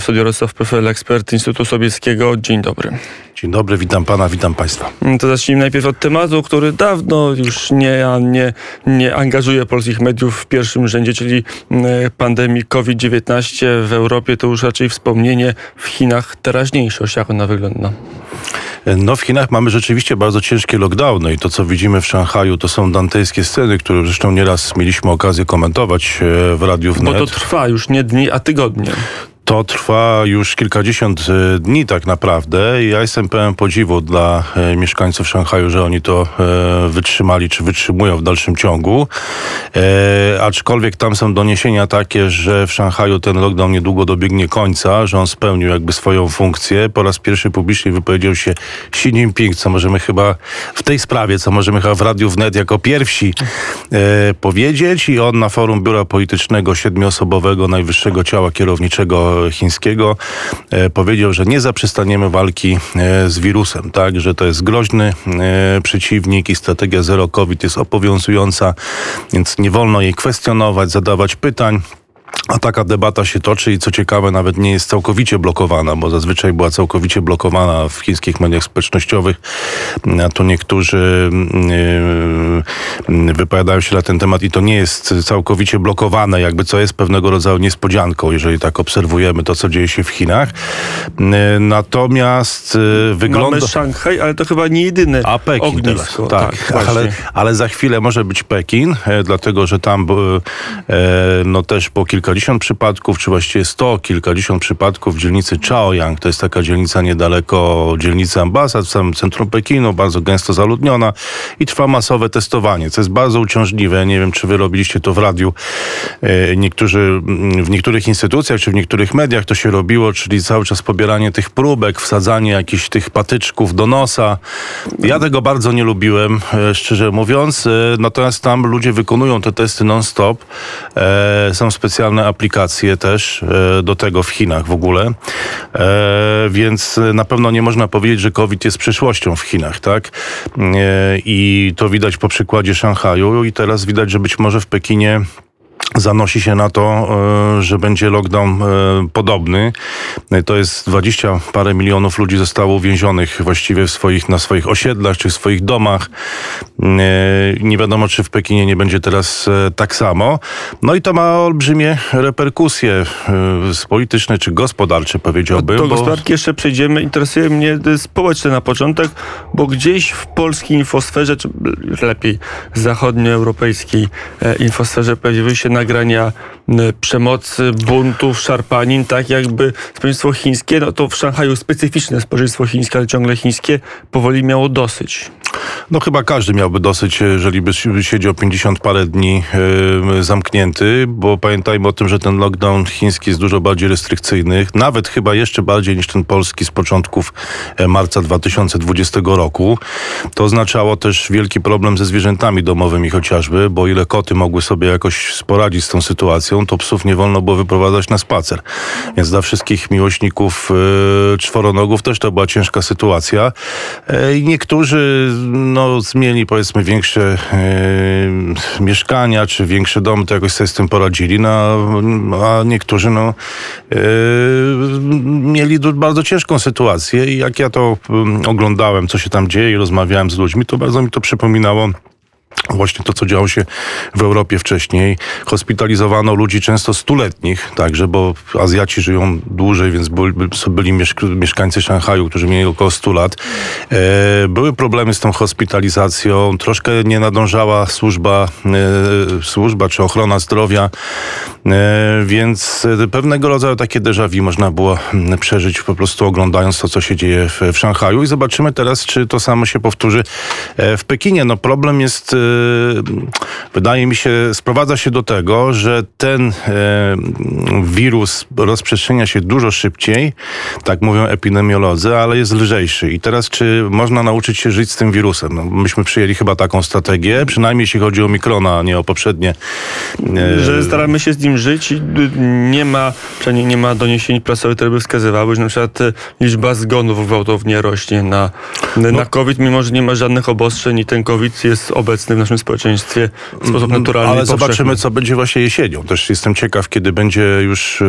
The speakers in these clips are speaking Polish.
Studio Rosław ekspert Instytutu Sobieskiego. Dzień dobry. Dzień dobry, witam pana, witam państwa. To zacznijmy najpierw od tematu, który dawno już nie, nie, nie angażuje polskich mediów w pierwszym rzędzie, czyli pandemii COVID-19 w Europie. To już raczej wspomnienie w Chinach teraźniejszość. Jak ona wygląda? No w Chinach mamy rzeczywiście bardzo ciężkie lockdowny i to, co widzimy w Szanghaju, to są dantejskie sceny, które zresztą nieraz mieliśmy okazję komentować e, w Radiu Wnet. Bo to trwa już nie dni, a tygodnie. To trwa już kilkadziesiąt e, dni tak naprawdę. Ja jestem pełen podziwu dla e, mieszkańców Szanghaju, że oni to e, wytrzymali czy wytrzymują w dalszym ciągu. aczkolwiek tam są doniesienia takie, że w Szanghaju ten lockdown niedługo dobiegnie końca, że on spełnił jakby swoją funkcję. Po raz pierwszy publicznie wypowiedział się Xi Jinping, co możemy chyba w tej sprawie, co możemy chyba w Radiu Wnet jako pierwsi powiedzieć. I on na forum biura politycznego siedmioosobowego najwyższego ciała kierowniczego chińskiego e, powiedział, że nie zaprzestaniemy walki e, z wirusem, tak, że to jest groźny e, przeciwnik i strategia zero COVID jest obowiązująca, więc nie wolno jej kwestionować, zadawać pytań. A taka debata się toczy i co ciekawe, nawet nie jest całkowicie blokowana, bo zazwyczaj była całkowicie blokowana w chińskich mediach społecznościowych. A tu niektórzy yy, wypowiadają się na ten temat i to nie jest całkowicie blokowane, jakby co jest pewnego rodzaju niespodzianką, jeżeli tak obserwujemy to, co dzieje się w Chinach. Yy, natomiast yy, wygląda... Mamy Szanghaj, ale to chyba nie jedyny A Pekin ognisko. Tak, tak ale, ale za chwilę może być Pekin, dlatego że tam no też po kilka kilkadziesiąt przypadków, czy właściwie sto kilkadziesiąt przypadków w dzielnicy Chaoyang. To jest taka dzielnica niedaleko dzielnicy ambasad w samym centrum Pekinu, bardzo gęsto zaludniona i trwa masowe testowanie, co jest bardzo uciążliwe. Nie wiem, czy wy robiliście to w radiu. E, niektórzy, w niektórych instytucjach, czy w niektórych mediach to się robiło, czyli cały czas pobieranie tych próbek, wsadzanie jakichś tych patyczków do nosa. Ja tego bardzo nie lubiłem, e, szczerze mówiąc. E, natomiast tam ludzie wykonują te testy non-stop. Są specjalne aplikacje też e, do tego w Chinach w ogóle. E, więc na pewno nie można powiedzieć, że COVID jest przyszłością w Chinach, tak? E, I to widać po przykładzie Szanghaju i teraz widać, że być może w Pekinie zanosi się na to, e, że będzie lockdown e, podobny. To jest 20 parę milionów ludzi zostało uwięzionych właściwie w swoich, na swoich osiedlach czy w swoich domach. E, nie wiadomo, czy w Pekinie nie będzie teraz tak samo. No i to ma olbrzymie reperkusje polityczne czy gospodarcze, powiedziałbym. Do gospodarki jeszcze przejdziemy. Interesuje mnie społeczne na początek, bo gdzieś w polskiej infosferze, czy lepiej zachodnioeuropejskiej infosferze pojawiły się nagrania przemocy, buntów, szarpanin, tak jakby społeczeństwo chińskie, no to w Szanghaju specyficzne społeczeństwo chińskie, ale ciągle chińskie, powoli miało dosyć. No chyba każdy miałby dosyć, jeżeli by siedział 50 parę dni yy, zamknięty, bo pamiętajmy o tym, że ten lockdown chiński jest dużo bardziej restrykcyjny, nawet chyba jeszcze bardziej niż ten polski z początków e, marca 2020 roku. To oznaczało też wielki problem ze zwierzętami domowymi chociażby, bo ile koty mogły sobie jakoś poradzić z tą sytuacją, to psów nie wolno było wyprowadzać na spacer. Więc dla wszystkich miłośników yy, czworonogów też to była ciężka sytuacja. Yy, I niektórzy no, zmieli powiedzmy większe e, mieszkania czy większe domy, to jakoś sobie z tym poradzili, no, a niektórzy no, e, mieli bardzo ciężką sytuację i jak ja to um, oglądałem, co się tam dzieje i rozmawiałem z ludźmi, to bardzo mi to przypominało Właśnie to, co działo się w Europie wcześniej. Hospitalizowano ludzi często stuletnich, także, bo Azjaci żyją dłużej, więc byli mieszkańcy Szanghaju, którzy mieli około 100 lat. E, były problemy z tą hospitalizacją, troszkę nie nadążała służba, e, służba czy ochrona zdrowia, e, więc pewnego rodzaju takie déjà vu można było przeżyć po prostu oglądając to, co się dzieje w, w Szanghaju i zobaczymy teraz, czy to samo się powtórzy w Pekinie. No problem jest wydaje mi się, sprowadza się do tego, że ten e, wirus rozprzestrzenia się dużo szybciej, tak mówią epidemiolodzy, ale jest lżejszy. I teraz, czy można nauczyć się żyć z tym wirusem? No, myśmy przyjęli chyba taką strategię, przynajmniej jeśli chodzi o mikrona, a nie o poprzednie. E, że staramy się z nim żyć i nie ma, przynajmniej nie ma doniesień prasowych, które by wskazywały, że na przykład e, liczba zgonów gwałtownie rośnie na, na no. COVID, mimo że nie ma żadnych obostrzeń i ten COVID jest obecny obecny w naszym społeczeństwie w sposób naturalny. Ale zobaczymy, co będzie właśnie jesienią. Też jestem ciekaw, kiedy będzie już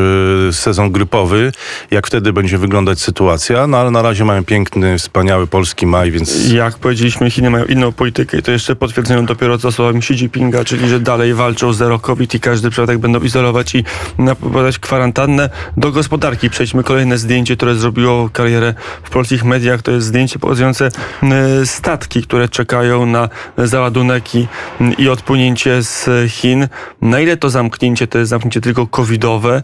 e, sezon grypowy, jak wtedy będzie wyglądać sytuacja. No ale na razie mamy piękny, wspaniały polski maj, więc Jak powiedzieliśmy, Chiny mają inną politykę i to jeszcze potwierdzają dopiero za słowami Xi Jinpinga, czyli że dalej walczą zero COVID i każdy przypadek będą izolować i napowiadać kwarantannę. Do gospodarki przejdźmy. Kolejne zdjęcie, które zrobiło karierę w polskich mediach, to jest zdjęcie pokazujące e, statki, które czekają na załadunek i, i odpłynięcie z Chin. Na ile to zamknięcie to jest zamknięcie tylko covidowe,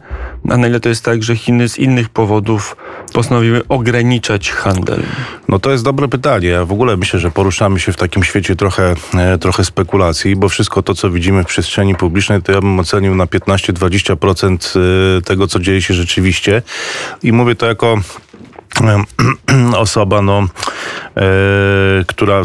a na ile to jest tak, że Chiny z innych powodów postanowiły ograniczać handel? No to jest dobre pytanie. Ja w ogóle myślę, że poruszamy się w takim świecie trochę, e, trochę spekulacji, bo wszystko to, co widzimy w przestrzeni publicznej, to ja bym ocenił na 15-20% e, tego, co dzieje się rzeczywiście. I mówię to jako osoba, no, e, która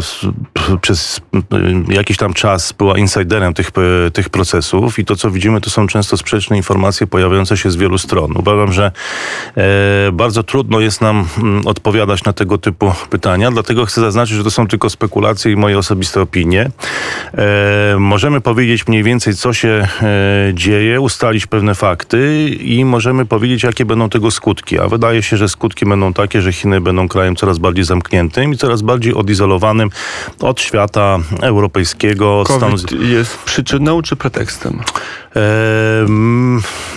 przez e, jakiś tam czas była insiderem tych, e, tych procesów i to, co widzimy, to są często sprzeczne informacje pojawiające się z wielu stron. Uważam, że e, bardzo trudno jest nam mm, odpowiadać na tego typu pytania, dlatego chcę zaznaczyć, że to są tylko spekulacje i moje osobiste opinie. E, możemy powiedzieć mniej więcej, co się e, dzieje, ustalić pewne fakty i możemy powiedzieć, jakie będą tego skutki. A wydaje się, że skutki będą takie, że Chiny będą krajem coraz bardziej zamkniętym i coraz bardziej odizolowanym od świata europejskiego, od Stanów COVID jest przyczyną czy pretekstem?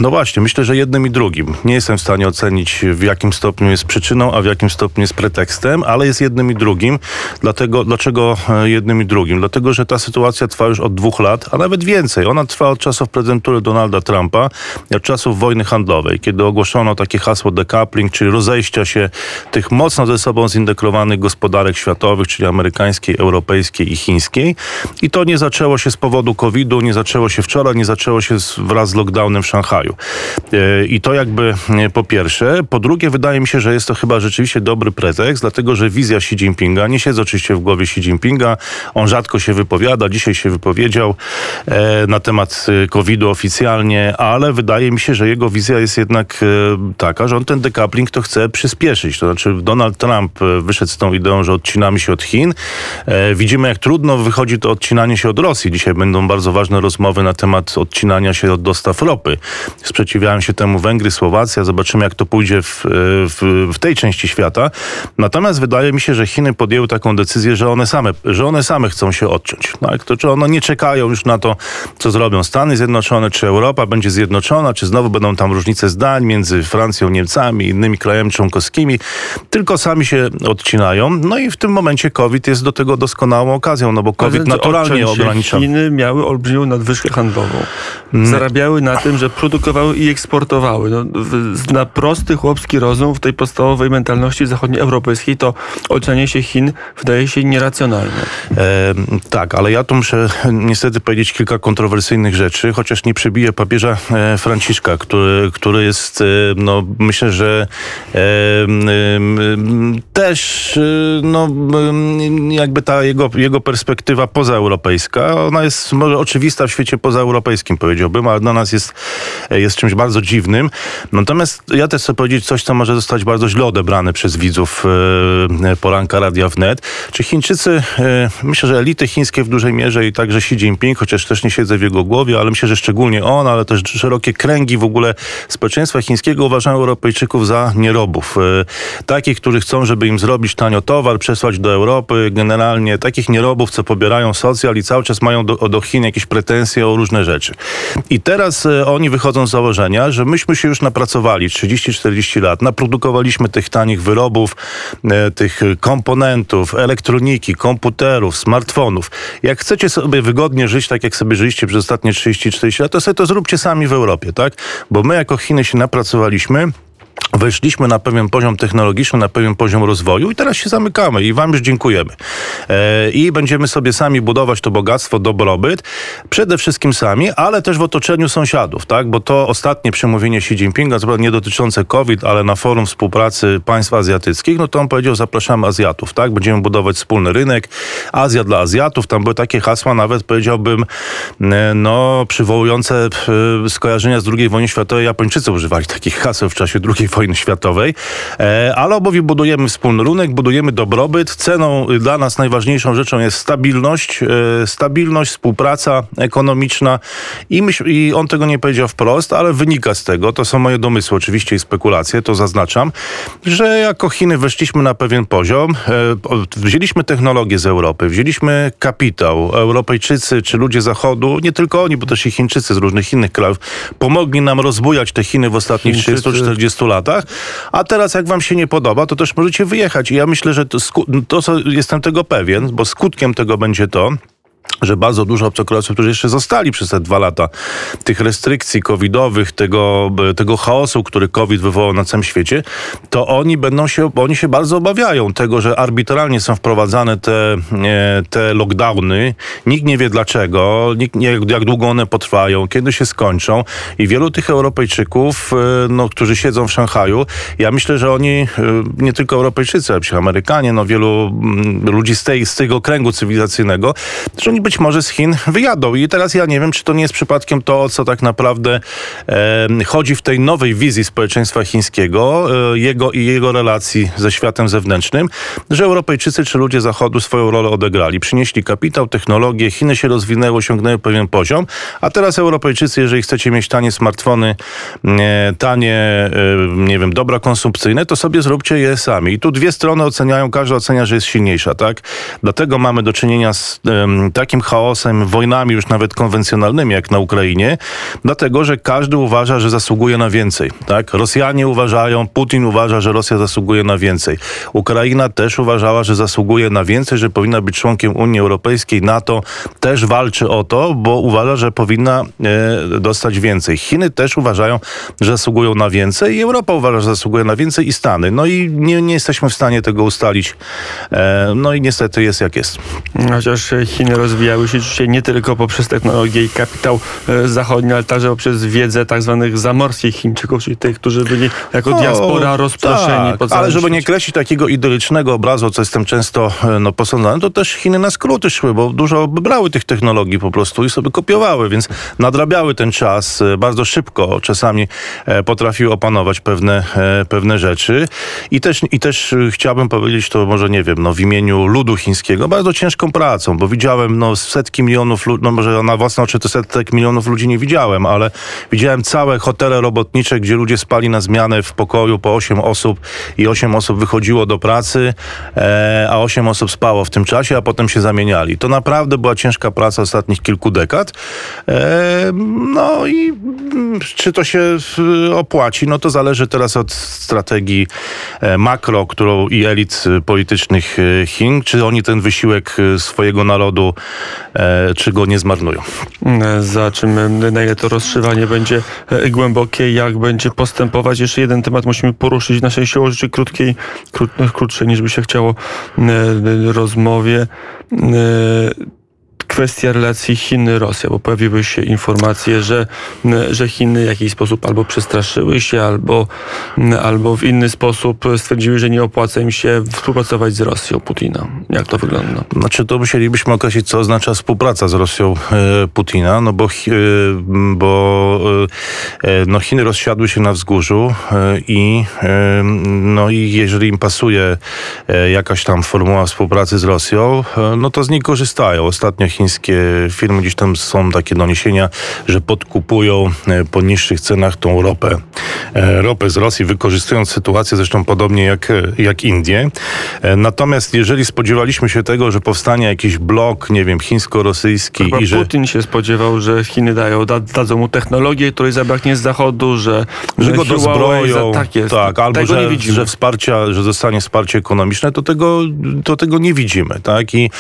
No właśnie, myślę, że jednym i drugim. Nie jestem w stanie ocenić, w jakim stopniu jest przyczyną, a w jakim stopniu jest pretekstem, ale jest jednym i drugim. Dlatego, dlaczego e, jednym i drugim? Dlatego, że ta sytuacja trwa już od dwóch lat, a nawet więcej. Ona trwa od czasów prezydentury Donalda Trumpa, od czasów wojny handlowej, kiedy ogłoszono takie hasło decoupling, czyli rozejścia się tych mocno ze sobą zintegrowanych gospodarek światowych, czyli amerykańskiej, europejskiej i chińskiej. I to nie zaczęło się z powodu COVID-u, nie zaczęło się wczoraj, nie zaczęło się z, wraz z lockdownem w Szanghaju. E, I to jakby e, po pierwsze. Po drugie, wydaje mi się, że jest to chyba rzeczywiście dobry pretekst, dlatego że wizja Xi Jinpinga, nie siedzę oczywiście w głowie Xi Jinpinga, on rzadko się wypowiada, dzisiaj się wypowiedział e, na temat COVID-u oficjalnie, ale wydaje mi się, że jego wizja jest jednak taka, że on ten decoupling to chce przyspieszyć. To znaczy Donald Trump wyszedł z tą ideą, że odcinamy się od Chin. Widzimy, jak trudno wychodzi to odcinanie się od Rosji. Dzisiaj będą bardzo ważne rozmowy na temat odcinania się od dostaw ropy. Sprzeciwiają się temu Węgry, Słowacja. Zobaczymy, jak to pójdzie w, e, w, w tej części świata. Natomiast wydaje mi się, że Chiny podjęły taką decyzję, że one same, że one same chcą się odciąć. Tak? To, czy one nie czekają już na to, co zrobią Stany Zjednoczone, czy Europa będzie zjednoczona, czy znowu będą tam różnice zdań między Francją, Niemcami i innymi krajami członkowskimi, tylko sami się odcinają. No i w tym momencie COVID jest do tego doskonałą okazją, no bo COVID naturalnie ogranicza. Chiny miały olbrzymią nadwyżkę handlową. Mm. Zarabiały na tym, że produkowały i eksportowały. No, na prosty chłopski rozum w tej podstawowej mentalności zachodnioeuropejskiej to oczenie się Chin wydaje się nieracjonalne. E, tak, ale ja tu muszę niestety powiedzieć kilka kontrowersyjnych rzeczy, chociaż nie przebiję papieża e, Franciszka, który, który jest, e, no myślę, że e, też, no jakby ta jego, jego perspektywa pozaeuropejska, ona jest może oczywista w świecie pozaeuropejskim, powiedziałbym, ale dla nas jest, jest czymś bardzo dziwnym. Natomiast ja też chcę powiedzieć coś, co może zostać bardzo źle odebrane przez widzów e, poranka Radia Wnet. Czy Chińczycy, e, myślę, że elity chińskie w dużej mierze i także Xi Jinping, chociaż też nie siedzę w jego głowie, ale myślę, że szczególnie on, ale też szerokie kręgi w ogóle społeczeństwa chińskiego uważają Europejczyków za nierobów. E, takich, którzy chcą, żeby im zrobić tanio towar, przesłać do Europy, generalnie takich nierobów, co pobierają socjal i cały czas mają do, do Chin jakieś pretensje o różne rzeczy. I teraz e, oni wychodzą z założenia, że myśmy się już napracowali 30-40 lat, naprodukowaliśmy tych tanich wyrobów, e, tych komponentów, elektroniki, komputerów, smartfonów. Jak chcecie sobie wygodnie żyć, tak jak sobie żyliście przez ostatnie 30-40 lat, to sobie to zróbcie sami w Europie, tak? Bo my jako Chiny się napracowaliśmy, Weszliśmy na pewien poziom technologiczny, na pewien poziom rozwoju i teraz się zamykamy i wam już dziękujemy. E, I będziemy sobie sami budować to bogactwo, dobrobyt, przede wszystkim sami, ale też w otoczeniu sąsiadów, tak? Bo to ostatnie przemówienie Xi Jinpinga, co nie dotyczące COVID, ale na forum współpracy państw azjatyckich, no to on powiedział, zapraszamy Azjatów, tak? Będziemy budować wspólny rynek, Azja dla Azjatów, tam były takie hasła nawet, powiedziałbym, e, no, przywołujące e, skojarzenia z II wojny światowej. Japończycy używali takich haseł w czasie II wojny wojny światowej, e, ale obowie budujemy wspólny rynek, budujemy dobrobyt. Ceną dla nas najważniejszą rzeczą jest stabilność, e, stabilność, współpraca ekonomiczna i, myśl, i on tego nie powiedział wprost, ale wynika z tego, to są moje domysły oczywiście i spekulacje, to zaznaczam, że jako Chiny weszliśmy na pewien poziom, e, wzięliśmy technologię z Europy, wzięliśmy kapitał, Europejczycy czy ludzie Zachodu, nie tylko oni, bo też i Chińczycy z różnych innych krajów, pomogli nam rozbujać te Chiny w ostatnich Chińczycy. 30-40 latach, a teraz jak wam się nie podoba, to też możecie wyjechać. I ja myślę, że to, to co jestem tego pewien, bo skutkiem tego będzie to, że bardzo dużo obcokrajowców, którzy jeszcze zostali przez te dwa lata tych restrykcji covidowych, tego, tego chaosu, który COVID wywołał na całym świecie, to oni będą się, oni się bardzo obawiają tego, że arbitralnie są wprowadzane te, e, te lockdowny. Nikt nie wie dlaczego, nikt nie jak długo one potrwają, kiedy się skończą. I wielu tych Europejczyków, e, no, którzy siedzą w Szanghaju, ja myślę, że oni, e, nie tylko Europejczycy, ale Amerykanie, no wielu mm, ludzi z, tej, z tego kręgu cywilizacyjnego, że oni być może z Chin wyjadą. I teraz ja nie wiem, czy to nie jest przypadkiem to, co tak naprawdę e, chodzi w tej nowej wizji społeczeństwa chińskiego, e, jego i jego relacji ze światem zewnętrznym, że Europejczycy czy ludzie Zachodu swoją rolę odegrali. Przynieśli kapitał, technologię, Chiny się rozwinęły, osiągnęły pewien poziom, a teraz Europejczycy, jeżeli chcecie mieć tanie smartfony, e, tanie, nie wiem, dobra konsumpcyjne, to sobie zróbcie je sami. I tu dwie strony oceniają, każda ocenia, że jest silniejsza, tak? Dlatego mamy do czynienia z em, takim chaosem, wojnami już nawet konwencjonalnymi, jak na Ukrainie, dlatego, że każdy uważa, że zasługuje na więcej, tak? Rosjanie uważają, Putin uważa, że Rosja zasługuje na więcej. Ukraina też uważała, że zasługuje na więcej, że powinna być członkiem Unii Europejskiej, NATO też walczy o to, bo uważa, że powinna e, dostać więcej. Chiny też uważają, że zasługują na więcej i Europa uważa, że zasługuje na więcej i Stany. No i nie, nie jesteśmy w stanie tego ustalić. E, no i niestety jest jak jest. Chociaż Chiny rozwijały się dzisiaj nie tylko poprzez technologię i kapitał e, zachodni, ale także poprzez wiedzę tak zwanych zamorskich Chińczyków, czyli tych, którzy byli jako diaspora rozproszeni tak, po Ale żeby nie kreślić takiego idyllicznego obrazu, co jestem często e, no, posądzany, to też Chiny na skróty szły, bo dużo brały tych technologii po prostu i sobie kopiowały, więc nadrabiały ten czas e, bardzo szybko. Czasami potrafiły opanować pewne, pewne rzeczy. I też, I też chciałbym powiedzieć to może, nie wiem, no, w imieniu ludu chińskiego, bardzo ciężką pracą, bo widziałem no, setki milionów, no może na własne oczy to setek milionów ludzi nie widziałem, ale widziałem całe hotele robotnicze, gdzie ludzie spali na zmianę w pokoju po 8 osób i 8 osób wychodziło do pracy, e, a 8 osób spało w tym czasie, a potem się zamieniali. To naprawdę była ciężka praca ostatnich kilku dekad. E, no i mm, czy to się opłaci? No to zależy teraz od strategii e, makro, którą i elit y, politycznych y, Chin, czy oni ten wysiłek y, swojego narodu, czy go nie zmarnują. E, Zobaczymy, na ile to rozszywanie będzie e, głębokie, jak będzie postępować. Jeszcze jeden temat musimy poruszyć w naszej siłą rzeczy krótkiej, krót, krótszej niż by się chciało e, e, rozmowie. Kwestia relacji Chiny-Rosja, bo pojawiły się informacje, że, że Chiny w jakiś sposób albo przestraszyły się, albo, albo w inny sposób stwierdziły, że nie opłaca im się współpracować z Rosją Putina. Jak to wygląda? Znaczy to musielibyśmy określić, co oznacza współpraca z Rosją e, Putina, no bo, e, bo e, no Chiny rozsiadły się na wzgórzu i no i jeżeli im pasuje jakaś tam formuła współpracy z Rosją, no to z niej korzystają. Ostatnio chińskie firmy, gdzieś tam są takie doniesienia, że podkupują e, po niższych cenach tą ropę, e, ropę z Rosji, wykorzystując sytuację zresztą podobnie jak, e, jak Indie. Natomiast jeżeli spodziewaliśmy się tego, że powstanie jakiś blok, nie wiem, chińsko-rosyjski Chyba i że... Putin się spodziewał, że Chiny dają, da, dadzą mu technologię, której zabraknie z zachodu, że, że go dozbroją, tak jest. tak, albo że, że wsparcia, że zostanie wsparcie ekonomiczne, to tego, to tego nie widzimy, tak? I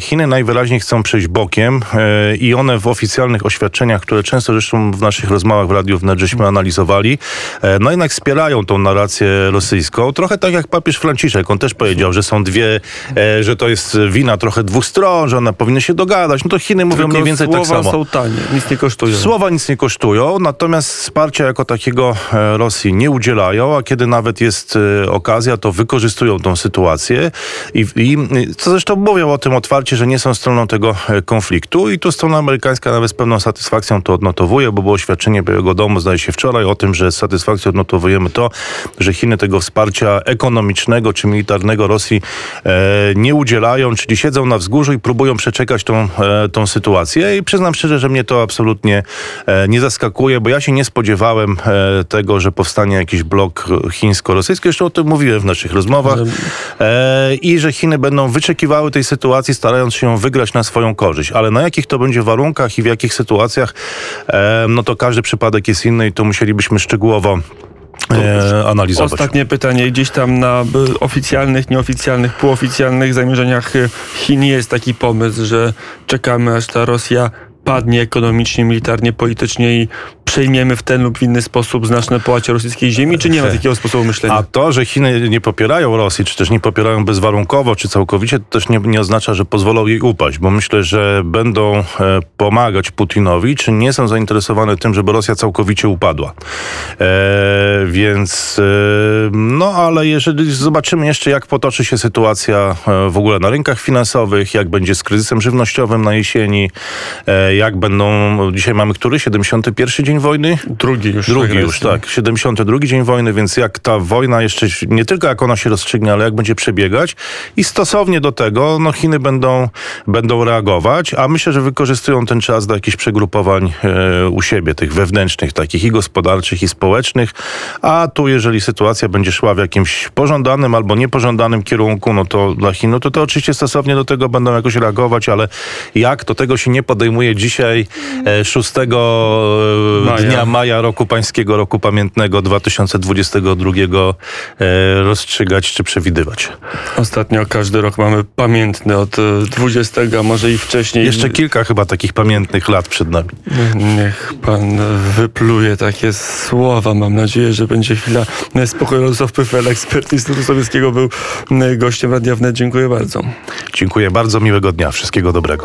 Chiny najwyraźniej chcą przejść bokiem e, i one w oficjalnych oświadczeniach, które często zresztą w naszych rozmowach w Radiu Wnet żeśmy analizowali, e, no jednak wspierają tą narrację rosyjską, trochę tak jak papież Franciszek, on też powiedział, że są dwie, e, że to jest wina trochę dwóch stron, że one powinny się dogadać, no to Chiny mówią Tylko mniej więcej tak słowa samo. są tanie, nic nie kosztują. Słowa nic nie kosztują, natomiast wsparcia jako takiego Rosji nie udzielają, a kiedy nawet jest okazja, to wykorzystują tą sytuację i, i co zresztą mówią o tym otwarcie, że nie są stroną tego konfliktu i tu strona amerykańska nawet z pewną satysfakcją to odnotowuje, bo było oświadczenie Białego Domu, zdaje się wczoraj, o tym, że z satysfakcją odnotowujemy to, że Chiny tego wsparcia ekonomicznego czy militarnego Rosji e, nie udzielają, czyli siedzą na wzgórzu i próbują przeczekać tą, e, tą sytuację i przyznam szczerze, że mnie to absolutnie e, nie zaskakuje, bo ja się nie spodziewałem tego, że powstanie jakiś blok chińsko-rosyjski. Jeszcze o tym mówiłem w naszych rozmowach. E, I że Chiny będą wyczekiwały tej sytuacji, starając się ją wygrać na swoją korzyść. Ale na jakich to będzie warunkach i w jakich sytuacjach, e, no to każdy przypadek jest inny i to musielibyśmy szczegółowo e, analizować. Ostatnie pytanie. Gdzieś tam na y, oficjalnych, nieoficjalnych, półoficjalnych zamierzeniach Chin jest taki pomysł, że czekamy aż ta Rosja padnie ekonomicznie, militarnie, politycznie i przejmiemy w ten lub inny sposób znaczne połacie rosyjskiej ziemi, czy nie ma takiego sposobu myślenia? A to, że Chiny nie popierają Rosji, czy też nie popierają bezwarunkowo, czy całkowicie, to też nie, nie oznacza, że pozwolą jej upaść, bo myślę, że będą e, pomagać Putinowi, czy nie są zainteresowane tym, żeby Rosja całkowicie upadła. E, więc, e, no ale jeżeli zobaczymy jeszcze, jak potoczy się sytuacja e, w ogóle na rynkach finansowych, jak będzie z kryzysem żywnościowym na jesieni, e, jak będą, dzisiaj mamy który? 71 dzień wojny? Drugi już. Drugi już, tak. 72 dzień wojny, więc jak ta wojna jeszcze, nie tylko jak ona się rozstrzygnie, ale jak będzie przebiegać i stosownie do tego, no Chiny będą, będą reagować, a myślę, że wykorzystują ten czas do jakichś przegrupowań e, u siebie, tych wewnętrznych, takich i gospodarczych, i społecznych, a tu jeżeli sytuacja będzie szła w jakimś pożądanym albo niepożądanym kierunku, no to dla Chin, no to, to oczywiście stosownie do tego będą jakoś reagować, ale jak, to tego się nie podejmuje dzisiaj, e, 6 e, Maja. dnia maja roku pańskiego, roku pamiętnego 2022 e, rozstrzygać czy przewidywać. Ostatnio każdy rok mamy pamiętny od y, 20, a może i wcześniej. Jeszcze kilka chyba takich pamiętnych lat przed nami. Niech pan wypluje takie słowa. Mam nadzieję, że będzie chwila spokoju. Radosław Pyfel, ekspert Instytutu Sowieckiego, był gościem Radia Wnet. Dziękuję bardzo. Dziękuję bardzo, miłego dnia, wszystkiego dobrego.